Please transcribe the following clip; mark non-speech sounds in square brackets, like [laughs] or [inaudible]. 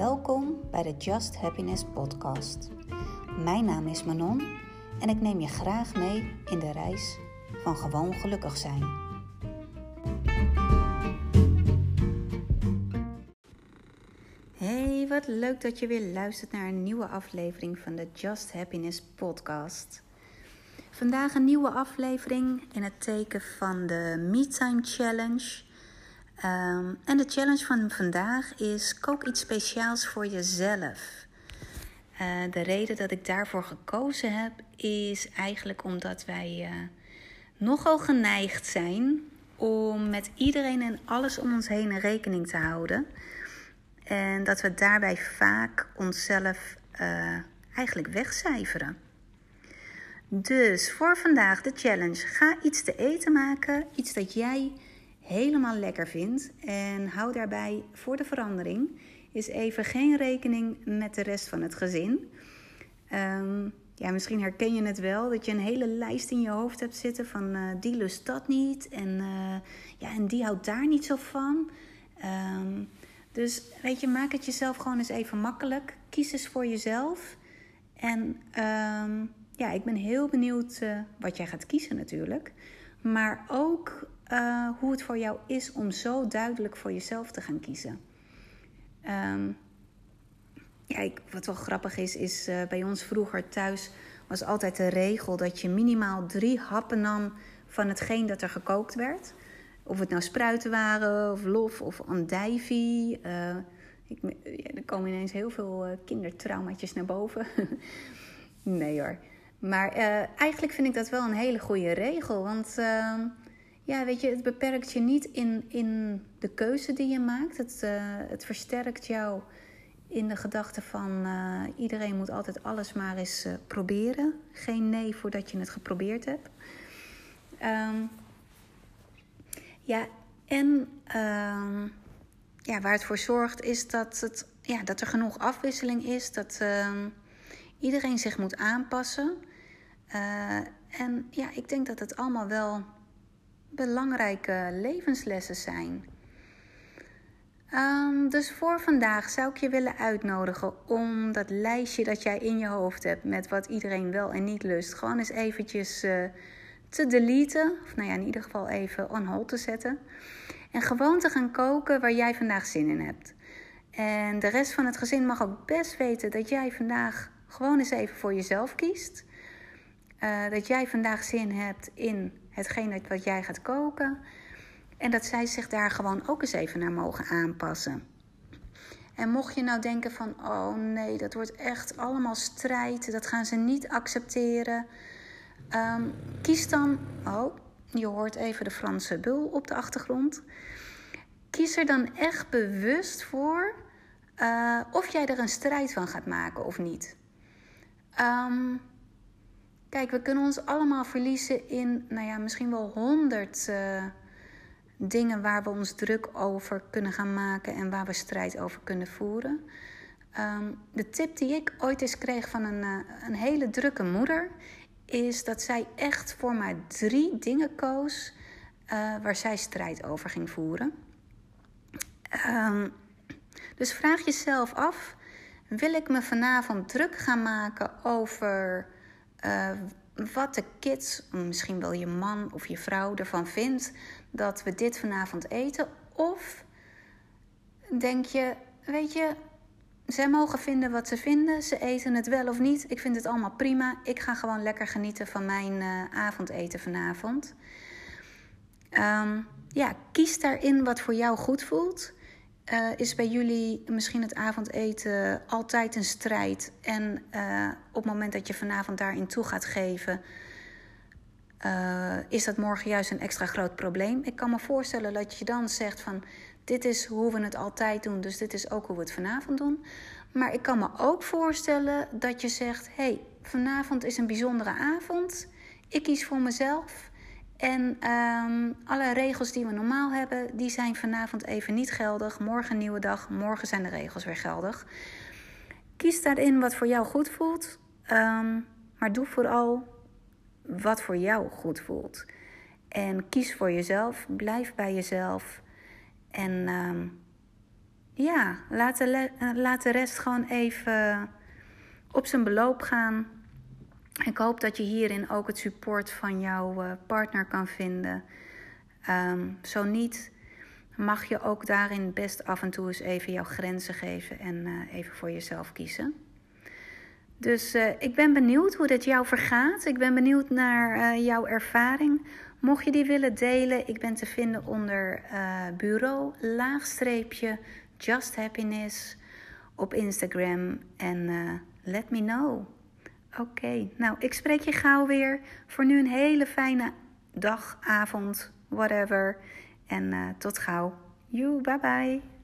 Welkom bij de Just Happiness Podcast. Mijn naam is Manon en ik neem je graag mee in de reis van gewoon gelukkig zijn. Hey, wat leuk dat je weer luistert naar een nieuwe aflevering van de Just Happiness Podcast. Vandaag een nieuwe aflevering in het teken van de MeTime Challenge. Um, en de challenge van vandaag is: kook iets speciaals voor jezelf. Uh, de reden dat ik daarvoor gekozen heb, is eigenlijk omdat wij uh, nogal geneigd zijn om met iedereen en alles om ons heen rekening te houden. En dat we daarbij vaak onszelf uh, eigenlijk wegcijferen. Dus voor vandaag de challenge: ga iets te eten maken, iets dat jij helemaal lekker vindt. En hou daarbij voor de verandering is even geen rekening met de rest van het gezin. Um, ja, misschien herken je het wel dat je een hele lijst in je hoofd hebt zitten van uh, die lust dat niet en, uh, ja, en die houdt daar niet zo van. Um, dus weet je, maak het jezelf gewoon eens even makkelijk. Kies eens voor jezelf. En um, ja, ik ben heel benieuwd uh, wat jij gaat kiezen natuurlijk. Maar ook uh, hoe het voor jou is om zo duidelijk voor jezelf te gaan kiezen. Um, ja, wat wel grappig is, is uh, bij ons vroeger thuis was altijd de regel dat je minimaal drie happen nam van hetgeen dat er gekookt werd. Of het nou spruiten waren, of lof, of andijvie. Uh, ik, ja, er komen ineens heel veel kindertraumaatjes naar boven. [laughs] nee hoor. Maar eigenlijk vind ik dat wel een hele goede regel. Want uh, ja, weet je, het beperkt je niet in, in de keuze die je maakt. Het, uh, het versterkt jou in de gedachte van iedereen moet altijd alles maar eens proberen. Geen nee voordat je het geprobeerd hebt. Um, ja, en ehm, ja, waar het voor zorgt is dat, het, ja, dat er genoeg afwisseling is. Dat ehm, iedereen zich moet aanpassen. En ja, ik denk dat het allemaal wel belangrijke levenslessen zijn. Um, dus voor vandaag zou ik je willen uitnodigen om dat lijstje dat jij in je hoofd hebt met wat iedereen wel en niet lust, gewoon eens eventjes uh, te deleten. Of nou ja, in ieder geval even on hold te zetten. En gewoon te gaan koken waar jij vandaag zin in hebt. En de rest van het gezin mag ook best weten dat jij vandaag gewoon eens even voor jezelf kiest. Uh, dat jij vandaag zin hebt in hetgeen wat jij gaat koken. En dat zij zich daar gewoon ook eens even naar mogen aanpassen. En mocht je nou denken van, oh nee, dat wordt echt allemaal strijd, dat gaan ze niet accepteren. Um, kies dan, oh, je hoort even de Franse bul op de achtergrond. Kies er dan echt bewust voor uh, of jij er een strijd van gaat maken of niet. Um, Kijk, we kunnen ons allemaal verliezen in, nou ja, misschien wel honderd uh, dingen waar we ons druk over kunnen gaan maken en waar we strijd over kunnen voeren. Um, de tip die ik ooit eens kreeg van een, uh, een hele drukke moeder is dat zij echt voor maar drie dingen koos uh, waar zij strijd over ging voeren. Um, dus vraag jezelf af: wil ik me vanavond druk gaan maken over uh, wat de kids, misschien wel je man of je vrouw, ervan vindt dat we dit vanavond eten? Of denk je, weet je, zij mogen vinden wat ze vinden, ze eten het wel of niet. Ik vind het allemaal prima. Ik ga gewoon lekker genieten van mijn uh, avondeten vanavond. Um, ja, kies daarin wat voor jou goed voelt. Uh, is bij jullie misschien het avondeten altijd een strijd? En uh, op het moment dat je vanavond daarin toe gaat geven, uh, is dat morgen juist een extra groot probleem? Ik kan me voorstellen dat je dan zegt van dit is hoe we het altijd doen, dus dit is ook hoe we het vanavond doen. Maar ik kan me ook voorstellen dat je zegt: hey, vanavond is een bijzondere avond. Ik kies voor mezelf. En um, alle regels die we normaal hebben, die zijn vanavond even niet geldig. Morgen nieuwe dag, morgen zijn de regels weer geldig. Kies daarin wat voor jou goed voelt. Um, maar doe vooral wat voor jou goed voelt. En kies voor jezelf, blijf bij jezelf. En um, ja, laat de, laat de rest gewoon even op zijn beloop gaan. Ik hoop dat je hierin ook het support van jouw partner kan vinden. Ehm, zo niet, mag je ook daarin best af en toe eens even jouw grenzen geven en even voor jezelf kiezen. Dus uh, ik ben benieuwd hoe dit jou vergaat. Ik ben benieuwd naar jouw ervaring. Mocht je die willen delen, ik ben te vinden onder bureau laagstreepje just happiness op Instagram en let me know. Oké, nou ik spreek je gauw weer. Voor nu een hele fijne dag, avond, whatever. En tot gauw. You, bye bye.